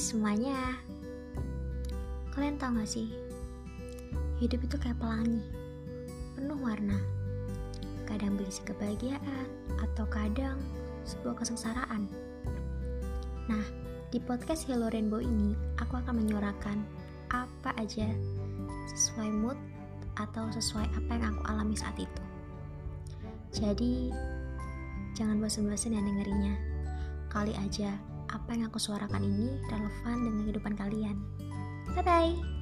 semuanya. Kalian tahu gak sih? Hidup itu kayak pelangi. Penuh warna. Kadang berisi kebahagiaan Atau kadang sebuah kesengsaraan. Nah, di podcast Hello Rainbow ini Aku akan menyuarakan apa aja Sesuai mood atau sesuai apa yang aku alami saat itu. Jadi, jangan bosan-bosan ya dengerinnya. Kali aja apa yang aku suarakan ini relevan dengan kehidupan kalian. Bye bye.